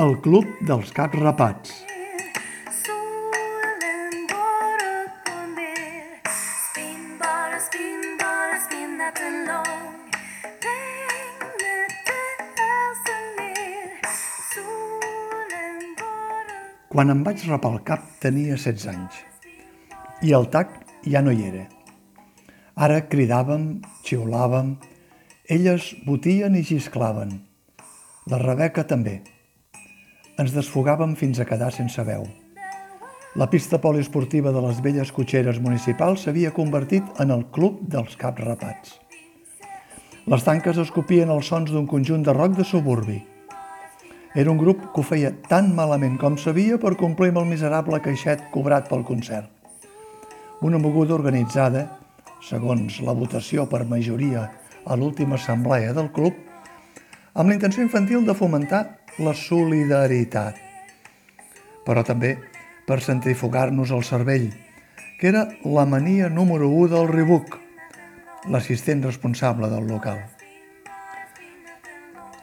El Club dels Caps Rapats. Quan em vaig rapar el cap tenia 16 anys i el tac ja no hi era. Ara cridàvem, xiulàvem, elles botien i xisclaven. La Rebeca també. Ens desfogàvem fins a quedar sense veu. La pista poliesportiva de les velles cotxeres municipals s'havia convertit en el club dels caps rapats. Les tanques escopien els sons d'un conjunt de rock de suburbi. Era un grup que ho feia tan malament com sabia per complir amb el miserable caixet cobrat pel concert. Una moguda organitzada, segons la votació per majoria a l'última assemblea del club, amb la intenció infantil de fomentar la solidaritat, però també per centrifugar-nos el cervell, que era la mania número 1 del Rebuc, l'assistent responsable del local.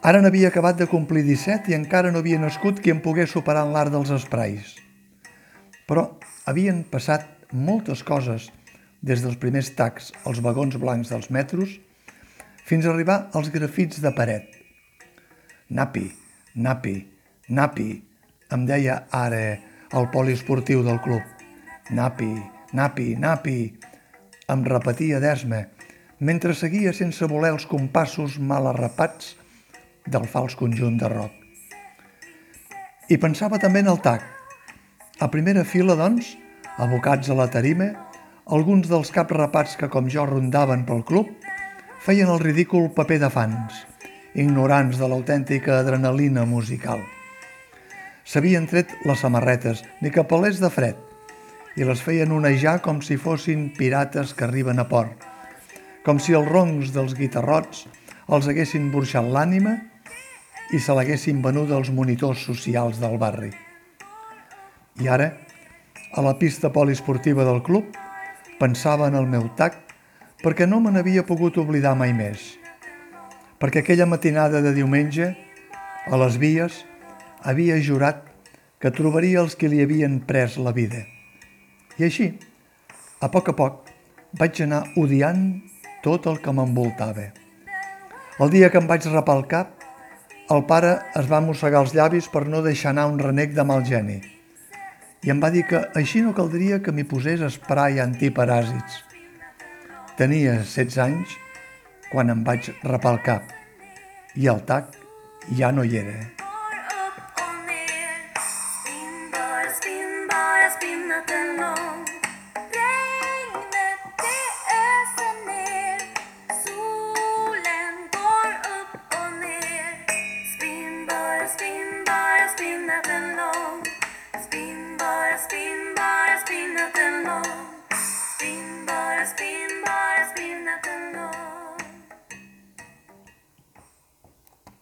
Ara n'havia acabat de complir 17 i encara no havia nascut qui em pogués superar en l'art dels esprais. Però havien passat moltes coses des dels primers tacs als vagons blancs dels metros fins a arribar als grafits de paret. Napi, napi, napi, em deia ara el poliesportiu del club. Napi, napi, napi, em repetia d'esma, mentre seguia sense voler els compassos mal arrapats del fals conjunt de rock. I pensava també en el tac. A primera fila, doncs, abocats a la tarima, alguns dels caps rapats que, com jo, rondaven pel club, feien el ridícul paper de fans, ignorants de l'autèntica adrenalina musical. S'havien tret les samarretes, ni que pelés de fred, i les feien onejar com si fossin pirates que arriben a port, com si els roncs dels guitarrots els haguessin burxat l'ànima i se l'haguessin venut als monitors socials del barri. I ara, a la pista poliesportiva del club, pensava en el meu tac perquè no me n'havia pogut oblidar mai més. Perquè aquella matinada de diumenge, a les vies, havia jurat que trobaria els que li havien pres la vida. I així, a poc a poc, vaig anar odiant tot el que m'envoltava. El dia que em vaig rapar el cap, el pare es va mossegar els llavis per no deixar anar un renec de mal geni i em va dir que així no caldria que m'hi posés esprai antiparàsits. Tenia 16 anys quan em vaig rapar el cap i el tac ja no hi era. upp och ner Spinn bara, spinn bara, spinnatalong